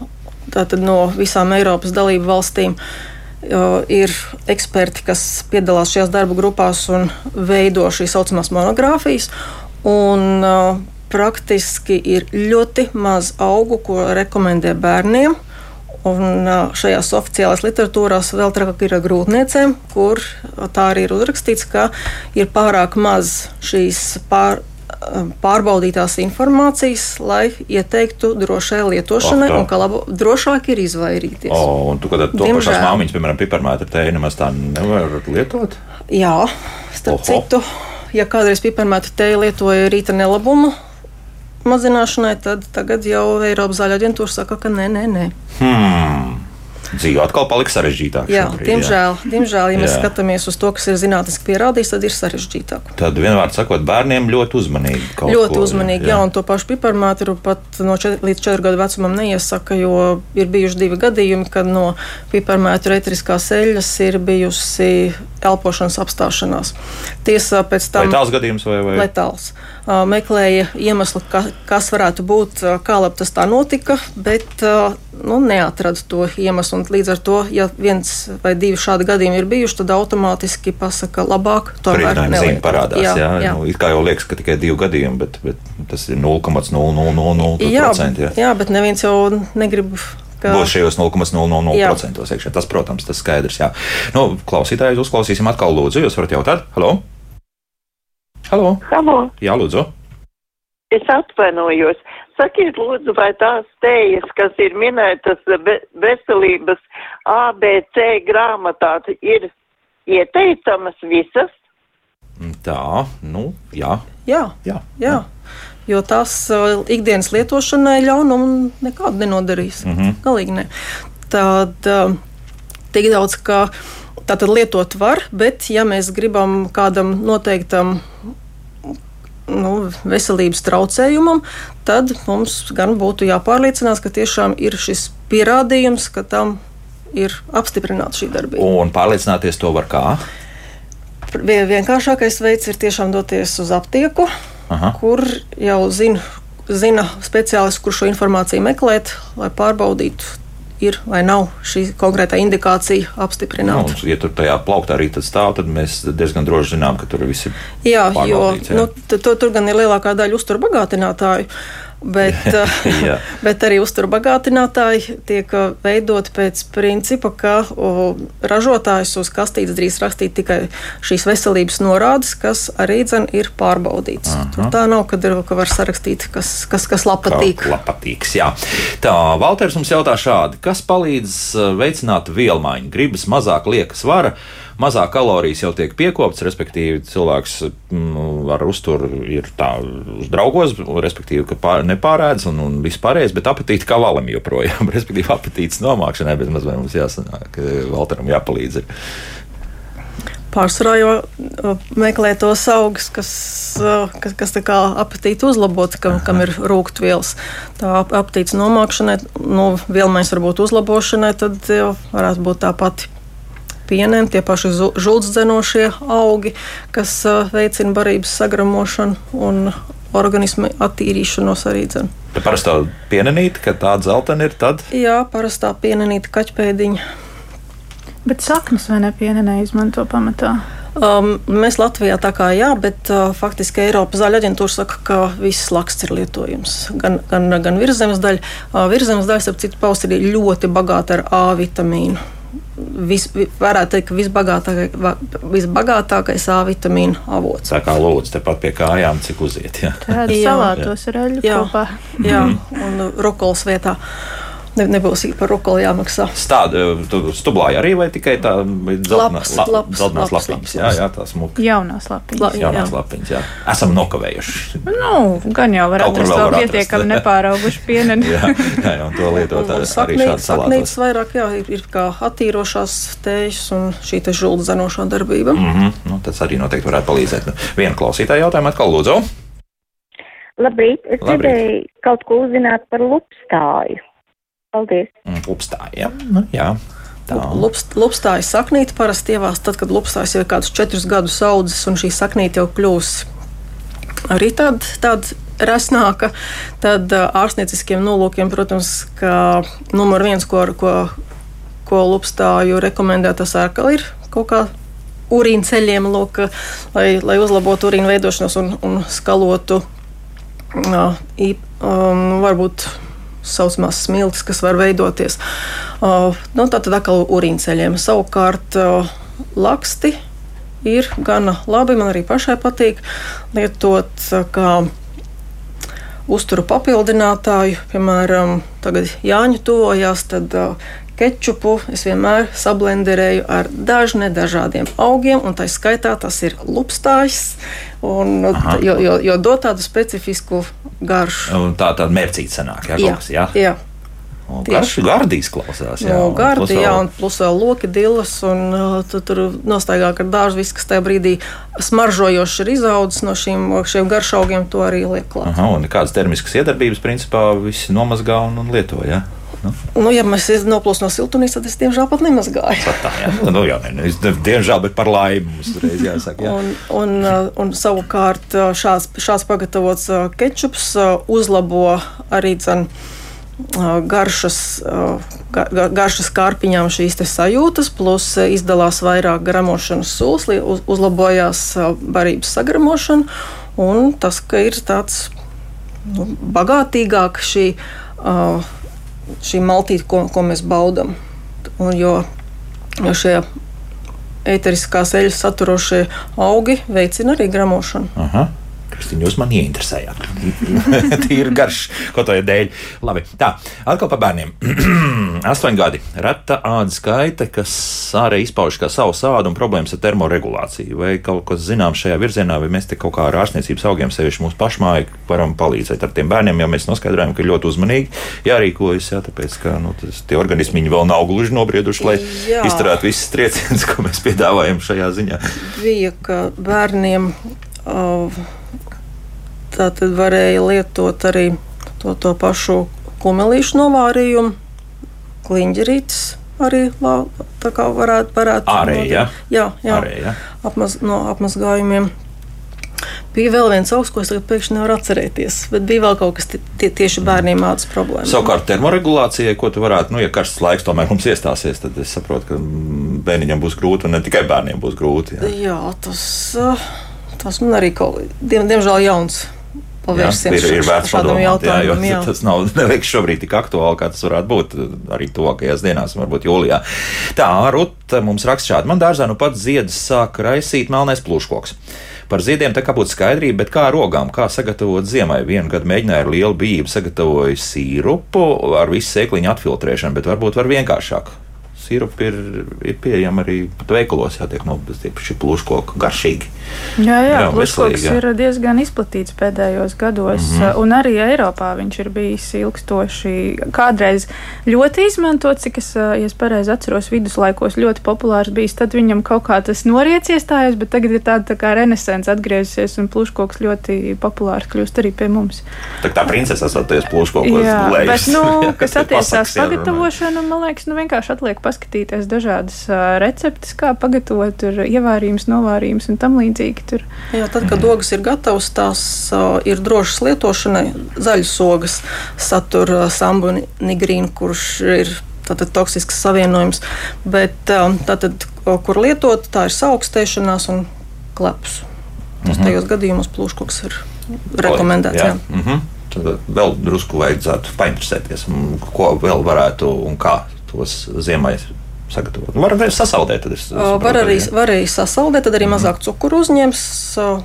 tātad no visām Eiropas dalību valstīm uh, ir eksperti, kas piedalās šajās darba grupās un veido šīs saucamās monogrāfijas. Un, praktiski ir ļoti maz augu, ko rekomendē bērniem. Un šajās oficiālās literatūrās vēl trakāk ir ar grūtniecēm, kur tā arī ir uzrakstīts, ka ir pārāk maz šīs pār, pārbaudītās informācijas, lai ieteiktu drošai lietošanai, oh, un ka labo, drošāk ir izvairīties. Oh, un tu, kad to Diemžēl. pašās māmiņas, piemēram, piparmētra tēju nemaz tā nevar lietot? Jā, starp Oho. citu, ja kādreiz piparmētra tēju lietoja rīta nelabumu mazināšanai, tad tagad jau Eiropas zāļu aģentūra saka, ka nē, nē, nē. Hmm dzīve atkal paliks sarežģītāka. Jā, šobrīd, diemžēl, jā. diemžēl, ja mēs jā. skatāmies uz to, kas ir zinātniski pierādīts, tad ir sarežģītāk. Tad vienmēr sakot, bērniem ļoti uzmanīgi. Ļoti ko, uzmanīgi, jā. jā, un to pašu piparmātru pat no 4 līdz 4 gadu vecumam neiesaka, jo ir bijuši divi gadījumi, kad no piparmātra etriskās eļļas ir bijusi elpošanas apstāšanās. Tiesa pēc tam. Letāls gadījums vai? vai? Letāls. Uh, meklēja iemeslu, ka, kas varētu būt, kā labi tas tā notika, bet uh, nu, neatrada to iemeslu. Līdz ar to, ja viens vai divi šādi gadījumi ir bijuši, tad automātiski pasaka, labāk tomēr nelietot. parādās. Jā, jā, jā. Nu, it kā jau liekas, ka tikai divi gadījumi, bet, bet tas ir 0,000%. Jā, jā. jā, bet neviens jau negrib ka... būs šajos 0,000% iekšā. Tas, protams, tas skaidrs. Jā. Nu, klausītājus uzklausīsim atkal, lūdzu. Jūs varat jautāt? Halo! Halo! Halo. Jā, lūdzu! Es atvainojos. Sakiet, lūdzu, vai tās tējas, kas ir minētas veselības ABC grāmatā, ir ieteicamas visas? Tā, nu, jā. Jā, jā. jā. Jo tās uh, ikdienas lietošanai ļaunumu nekādu nenodarīs. Mm -hmm. Galīgi ne. Tad uh, tik daudz, ka tātad lietot var, bet ja mēs gribam kādam noteiktam nu, veselības traucējumam, tad mums gan būtu jāpārliecinās, ka tiešām ir šis pierādījums, ka tam ir apstiprināta šī darbība. Un pārliecināties to var kā? Vienkāršākais veids ir tiešām doties uz aptieku, Aha. kur jau zina, zina speciālists, kurš šo informāciju meklēt, lai pārbaudītu ir vai nav šī konkrētā indikācija apstiprināta. Nu, ja tur tajā plauktā arī stāv, tad mēs diezgan droši zinām, ka tur viss ir. Jā, jo jā. Nu, tur gan ir lielākā daļa uzturbagātinātāju. Bet, eh, bet arī uzturbagātinātāji tiek eh, veidoti pēc principa, ka o, ražotājs uz kastītes drīz rakstīt tikai šīs veselības norādes, kas arī dzen, ir pārbaudīts. Aha. Tur tā nav, kad ir, ka var sarakstīt, kas, kas, kas lapatīk. Lapatīgs, jā. Tā, Valters mums jautā šādi, kas palīdz eh, veicināt vielmaiņu? Gribas mazāk liekas vara mazāk kalorijas jau tiek piekoptas, respektīvi cilvēks mm, ar uzturu ir tā uz draugos, respektīvi, ka pār, nepārēdz un, un viss pārējais, bet apetīti kā valam joprojām, respektīvi apetīts nomākšanai, bet mazliet mums jāsanāk, Valteram jāpalīdz. Pārsvarā jau meklē tos augus, kas, kas, kas apetīti uzlabots, kam, kam ir rūkstošvielas. Tā apetītes nomākšanai, nu, vielmaiņas varbūt uzlabošanai, tad varētu būt tā pati pieniem, tie paši žultsdzenošie augi, kas veicina barības sagramošanu un organismu attīrīšanos arī dzen. Tā parastā pienenīte, kad tāda zeltaina ir, tad? Jā, parastā pienenīte kaķpēdiņa. Bet saknes vai ne pienenē izmanto pamatā? Um, mēs Latvijā tā kā jā, bet uh, faktiski Eiropas zaļa aģentūra saka, ka viss laksts ir lietojams. Gan, gan, gan virzemes daļa. Uh, virzemes daļa, ap citu, paust ir ļoti bagāta ar A vitamīnu vis, varētu teikt, ka visbagātākais, visbagātākais A vitamīna avots. Tā kā lūdzu, tepat pie kājām, cik uziet. Jā. Tāda salātos ar eļļu kopā. Jā, un rukols vietā. Ne, nebūs par rokoli jāmaksā. Stāda, tu stublāji arī vai tikai tā zeltainās lapiņas? Jā, jā, tās muka. Jaunās lapiņas. La, jaunās jā. lapiņas, jā. Esam nokavējuši. Nu, gan jau var atrast vēl pietiekami nepārauguši pieneni. jā, jā, un to lietot arī šādi salātos. Vairāk, jā, ir, ir kā attīrošās tējas un šī te žulda zenošā darbība. Mm -hmm. nu, tas arī noteikti varētu palīdzēt. Nu, viena klausītāja jautājumu atkal lūdzu. Labrīt, es gribēju kaut ko uzzināt par lupstāju. Paldies! Lupstāja. Nu, jā. Lupst, lupstājas saknīte parasti ievās tad, kad lupstājs jau ir kādus četrus gadus audzis un šī saknīte jau kļūs arī tāda, tāda resnāka. Tad ārstnieciskiem nolūkiem, protams, ka numur viens, ko, ko, ko lupstāju rekomendē, tas ārkali ir kaut kā urīna ceļiem, lūk, lai, lai uzlabotu urīna veidošanos un, un skalotu. Uh, um, varbūt saucamās smiltis, kas var veidoties. Uh, nu, tā tad atkal urīnceļiem. Savukārt uh, laksti ir gana labi. Man arī pašai patīk lietot uh, kā uzturu papildinātāju. Piemēram, tagad Jāņa tuvojās, tad uh, kečupu es vienmēr sablenderēju ar dažne dažādiem augiem, un tā skaitā tas ir lupstājs, un, Aha. jo, jo, jo dod tādu specifisku garšu. Un tā tāda mērcīta sanāk, jā, jā, kas, jā? jā. Garš gardīs klausās. Jā, no, gardi, vēl... jā, un plus vēl loki, dilas, un uh, tu, tur nostaigā ar dārzu, viss, kas tajā brīdī smaržojoši ir izaudzis no šīm, šiem garšaugiem, to arī liek klāt. Aha, un kādas termiskas iedarbības principā visi nomazgā un, un lieto, jā? Nu? Nu, ja mēs noplūstam no siltumnīcas, tad es diemžēl pat nemazgāju. Pat tā, jā. nu, jā, ne, es, diemžēl, bet par laimi mums reiz jāsaka. Jā. un, un, uh, un savukārt uh, šāds, šāds pagatavots uh, kečups uzlabo arī dzen, garšas, gar, garšas kārpiņām šīs sajūtas, plus izdalās vairāk gramošanas sūs, uz, uzlabojās barības sagramošana, un tas, ka ir tāds nu, bagātīgāk šī uh, šī maltīte, ko, ko mēs baudām. Jo, jo šie ēteriskās eļļas saturošie augi veicina arī gramošanu. Aha. Jūs man ieinteresējāt. Tīri garš, ko to ir dēļ. Labi, tā, atkal par bērniem. Astoņi gadi. Reta ādas skaita, kas ārēji izpauž kā savu sādu un problēmas ar termoregulāciju. Vai kaut kas zināms šajā virzienā, vai mēs te kaut kā ar ārstniecības augiem, sevišķi mūsu pašmāju, varam palīdzēt ar tiem bērniem, jo mēs noskaidrojam, ka ļoti uzmanīgi jārīkojas, jā, tāpēc, ka nu, tas, tie organismi vēl nav gluži nobrieduši, lai jā. izturētu visas triecienus, ko mēs piedāvājam šajā ziņā. Bija, ka bērniem. Uh, Tā tad varēja lietot arī to, to pašu kumelīšu novārījumu, kliņģerītes arī tā kā varētu. Ārēji, ja? Jā, jā. Ja? Apmaz, no apmazgājumiem. Bija vēl viens augs, ko es tagad pēkšņi nevaru atcerēties, bet bija vēl kaut kas tie, tieši bērniem mācās problēmas. Savukārt, termoregulācijai, ko tu varētu, nu, ja karsts laiks tomēr mums iestāsies, tad es saprotu, ka bērniņam būs grūti, un ne tikai bērniem būs grūti. Jā, jā tas, tas man arī kaut diem, diemžēl, jauns pavērsiens. Ir, ir vērts padomāt, jā, jo jā. tas nav neliekas šobrīd tik aktuāli, kā tas varētu būt arī tuvākajās dienās, varbūt jūlijā. Tā, Ruta mums raksta šādi. Man dārzā nu pats ziedas sāk raisīt melnais plūškoks. Par ziediem tā kā būtu skaidrība, bet kā rogām, kā sagatavot ziemai. Vienu gadu mēģināju ar lielu bijību sagatavoju sīrupu ar visu sēkliņu atfiltrēšanu, bet varbūt var vienkāršāk sirupi ir, ir pieejami arī veikalos, jā, tiek nopirkti šī plūškoka garšīgi. Jā, jā, jā plūškoks ir diezgan izplatīts pēdējos gados, mm -hmm. un arī Eiropā viņš ir bijis ilgstoši, kādreiz ļoti izmantots, cik es, ja es pareizi atceros, viduslaikos ļoti populārs bijis, tad viņam kaut kā tas noriec iestājas, bet tagad ir tāda tā kā renesence atgriezusies, un plūškoks ļoti populārs kļūst arī pie mums. Tā, tā princese esat plūškokos jā, gulējusi. Bet, nu, kas attiecās pagatavošanu, man liekas, nu vienkārši atliek paskatīties dažādas receptes, kā pagatavot, tur ievārījums, novārījums un tam līdzīgi. Tur. Jā, tad, kad ogas ir gatavas, tās ir drošas lietošanai. Zaļas ogas satur sambu nigrīnu, kurš ir tātad toksisks savienojums, bet tātad, kur lietot, tā ir saaugstēšanās un kleps. Tas mhm. tajos gadījumos plūškoks ir rekomendēts. Jā. Jā. Mhm. Tad vēl drusku vajadzētu painteresēties, ko vēl varētu un kā tos ziemai sagatavot. Var arī sasaldēt. Es, es var, arī, var arī sasaldēt, tad arī mm. mazāk cukuru uzņems.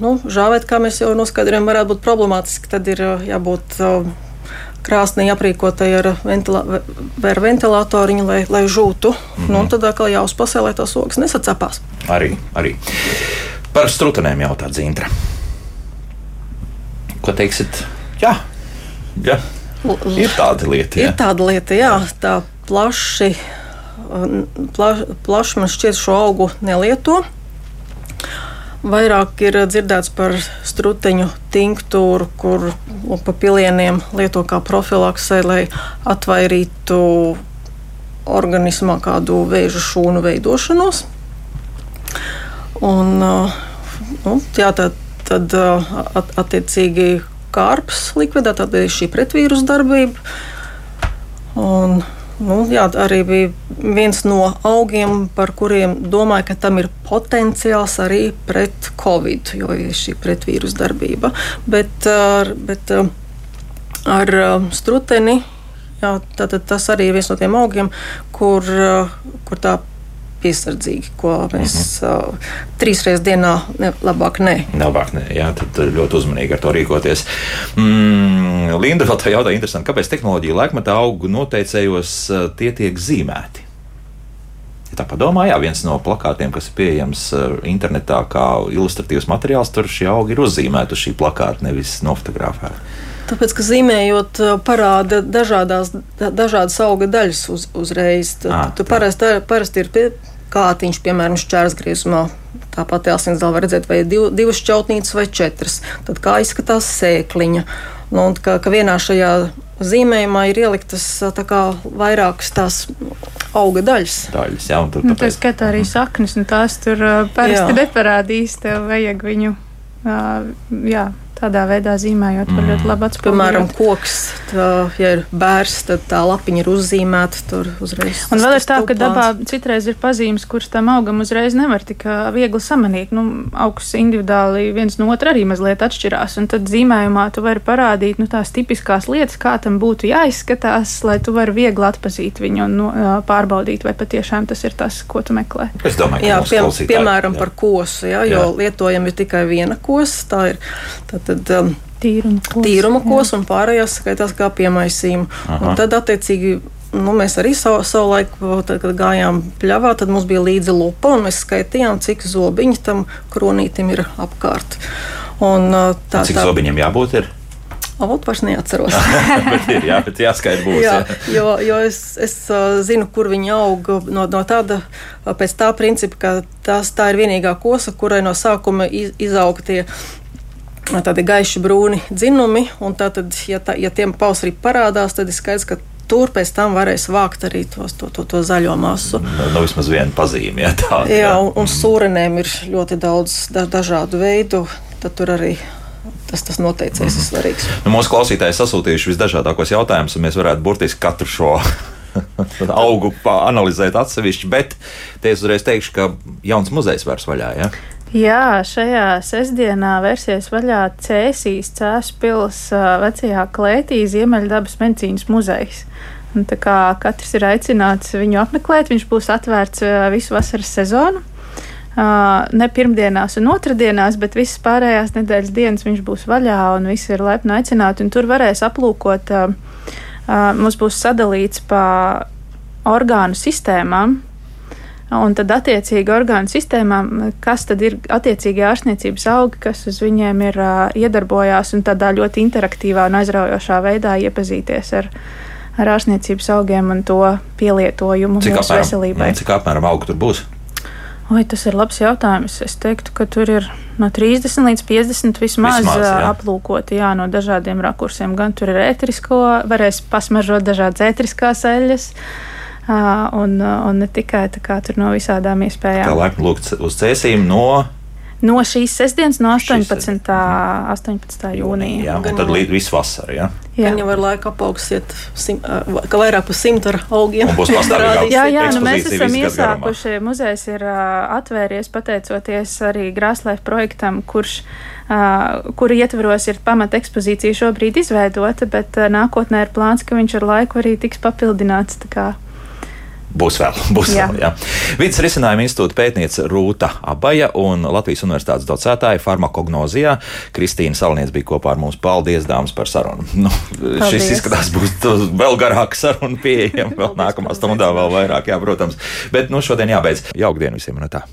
Nu, žāvēt, kā mēs jau noskaidrojam, varētu būt problemātiski. Tad ir jābūt krāsnī aprīkotai ar, ventilā, ar ventilatoriņu, lai, lai žūtu. Mm. Nu, tad atkal jāuzpasē, lai tās ogas nesacepās. Arī, arī. Par strutenēm jautā Zintra. Ko teiksit? Jā, jā. Ir tāda lieta. Jā. Ir tāda lieta, jā. Tā plaši, plaš, plaši man šķiet šo augu nelieto. Vairāk ir dzirdēts par struteņu tinktūru, kur pa pilieniem lieto kā profilaksē, lai atvairītu organismā kādu vēža šūnu veidošanos. Un, nu, jā, tad, tad at, attiecīgi kārps likvidē, tad ir šī pretvīrus darbība. Un, Nu, jā, arī bija viens no augiem, par kuriem domāju, ka tam ir potenciāls arī pret covid, jo ir šī pretvīrusu darbība. Bet, bet ar struteni jā, tas arī ir viens no tiem augiem, kur, kur tā piesardzīgi, ko mēs -huh. uh, trīs reizes dienā ne, labāk nē. Labāk nē, jā, tad ļoti uzmanīgi ar to rīkoties. Mm, Linda vēl tā jautā, interesanti, kāpēc tehnoloģija laikmetā augu noteicējos tie tiek zīmēti? Ja tā padomā, jā, viens no plakātiem, kas ir pieejams internetā kā ilustratīvs materiāls, tur šie augi ir uzzīmēti uz šī plakāta, nevis nofotografēti. Tāpēc, ka zīmējot, parāda dažādās, dažādas auga daļas uz, uzreiz. Tad, à, tu parasti, parasti ir pie, kātiņš, piemēram, šķērsgriezumā. Tāpat asinsdēlā var redzēt, vai ir div, divas šķautnītes vai četras. Tad kā izskatās sēkliņa. Nu, un ka, ka vienā šajā zīmējumā ir ieliktas kā, vairākas tās auga daļas. daļas jā, tur, nu, tā skatā arī saknes, un tās tur parasti neparādīs, tev vajag viņu. Uh, jā, tādā veidā zīmējot, var ļoti labi atspēlēt. Piemēram, koks, tā, ja ir bērs, tad tā lapiņa ir uzzīmēta tur uzreiz. Un vēl ir tā, ka dabā citreiz ir pazīmes, kuras tam augam uzreiz nevar tik viegli samanīt. Nu, augs individuāli viens no otra arī mazliet atšķirās, un tad zīmējumā tu vari parādīt nu, tās tipiskās lietas, kā tam būtu jāizskatās, lai tu vari viegli atpazīt viņu un nu, pārbaudīt, vai patiešām tas ir tas, ko tu meklē. Es domāju, jā, pie, piemēram, jā. par kosu, jā, jo jā. lietojam ir tikai viena kosa. Tā ir, tad tad, um, Tīruma kos. tīruma kos, un pārējās skaitās kā piemaisījumi. Un tad, attiecīgi, nu, mēs arī savu, savu laiku, tad, kad gājām pļavā, tad mums bija līdzi lupa, un mēs skaitījām, cik zobiņi tam kronītim ir apkārt. Un, tā, Cik tā, zobiņiem jābūt? Ir? Ot, vairs neatceros. bet ir jā, bet jāskaidro būs. Jā, Jā. jo, jo es, es zinu, kur viņi aug no, no tāda, pēc tā principa, ka tās, tā ir vienīgā kosa, kurai no sākuma iz, izauga tie tādi gaiši brūni dzinumi, un tātad, ja, tā, ja tiem pavasarī parādās, tad ir skaidrs, ka tur pēc tam varēs vākt arī tos, to, to, to zaļo masu. Nu, nu, vismaz viena pazīme. Jā, tāda, Jā, un, un sūrenēm ir ļoti daudz da, dažādu veidu, tad tur arī tas, tas noteicējs ir svarīgs. Nu, mūsu klausītāji sasūtījuši visdažādākos jautājumus, un mēs varētu burtiski katru šo augu analizēt atsevišķi. Bet te es uzreiz teikšu, ka jauns muzejs vairs vaļā. Ja? Jā, šajā sestdienā versijas vaļā Cēsīs Cēspils vecajā klētī Ziemeļdabas medicīnas muzejs. Un tā kā katrs ir aicināts viņu apmeklēt, viņš būs atvērts visu vasaras sezonu. Ne pirmdienās un otrdienās, bet visas pārējās nedēļas dienas viņš būs vaļā un visi ir laipni aicināti. Tur varēs aplūkot, mums būs sadalīts pa orgānu sistēmām, Un tad, attiecīgi, orgānu sistēmām, kas tad ir attiecīgi ārstniecības augi, kas uz viņiem ir uh, iedarbojās un tādā ļoti interaktīvā un aizraujošā veidā iepazīties ar, ar ārstniecības augiem un to pielietojumu Cik mūsu veselībai. apmēram, cik apmēram auga tur būs? Oi, tas ir labs jautājums. Es teiktu, ka tur ir no 30 līdz 50 vismaz, Vismaz, jā. aplūkoti jā, no dažādiem rakursiem. Gan tur ir ētrisko, varēs pasmaržot dažādas ētriskās eļļas. ā, Un, un ne tikai tā kā tur no visādām Tā iespējām. laipni lūgt uz cēsīm no No šīs sestdienas, no Šīs 18. 18. jūnija. Jā, un tad jau- līdz visu vasaru. Ja? Jā. Viņa var laika apaugsiet, sim, ka vairāk par simtu ar augiem. Būs pastāvīgā parādīsies. Jā, jā nu mēs esam iesākuši. Muzejs ir atvēries pateicoties arī Grāslēfa projektam, kurš, uh, kura ietvaros ir pamata ekspozīcija šobrīd izveidota, bet uh, nākotnē ir plāns, ka viņš ar laiku arī tiks papildināts. Būs vēl, būs Jā. vēl. Jā. Vides risinājuma institūta pētniece Rūta Abaja un Latvijas Universitātes docētāja farmakognozijā Kristīna Salniec bija kopā ar mums. Paldies, dāmas, par sarunu. Nu, šis Paldies. izskatās būs vēl garāka saruna pieejama vēl nākamā stundā, vēl vairāk, jā, protams. Bet nu, šodien jābeidz. Jauktdien visiem un tā.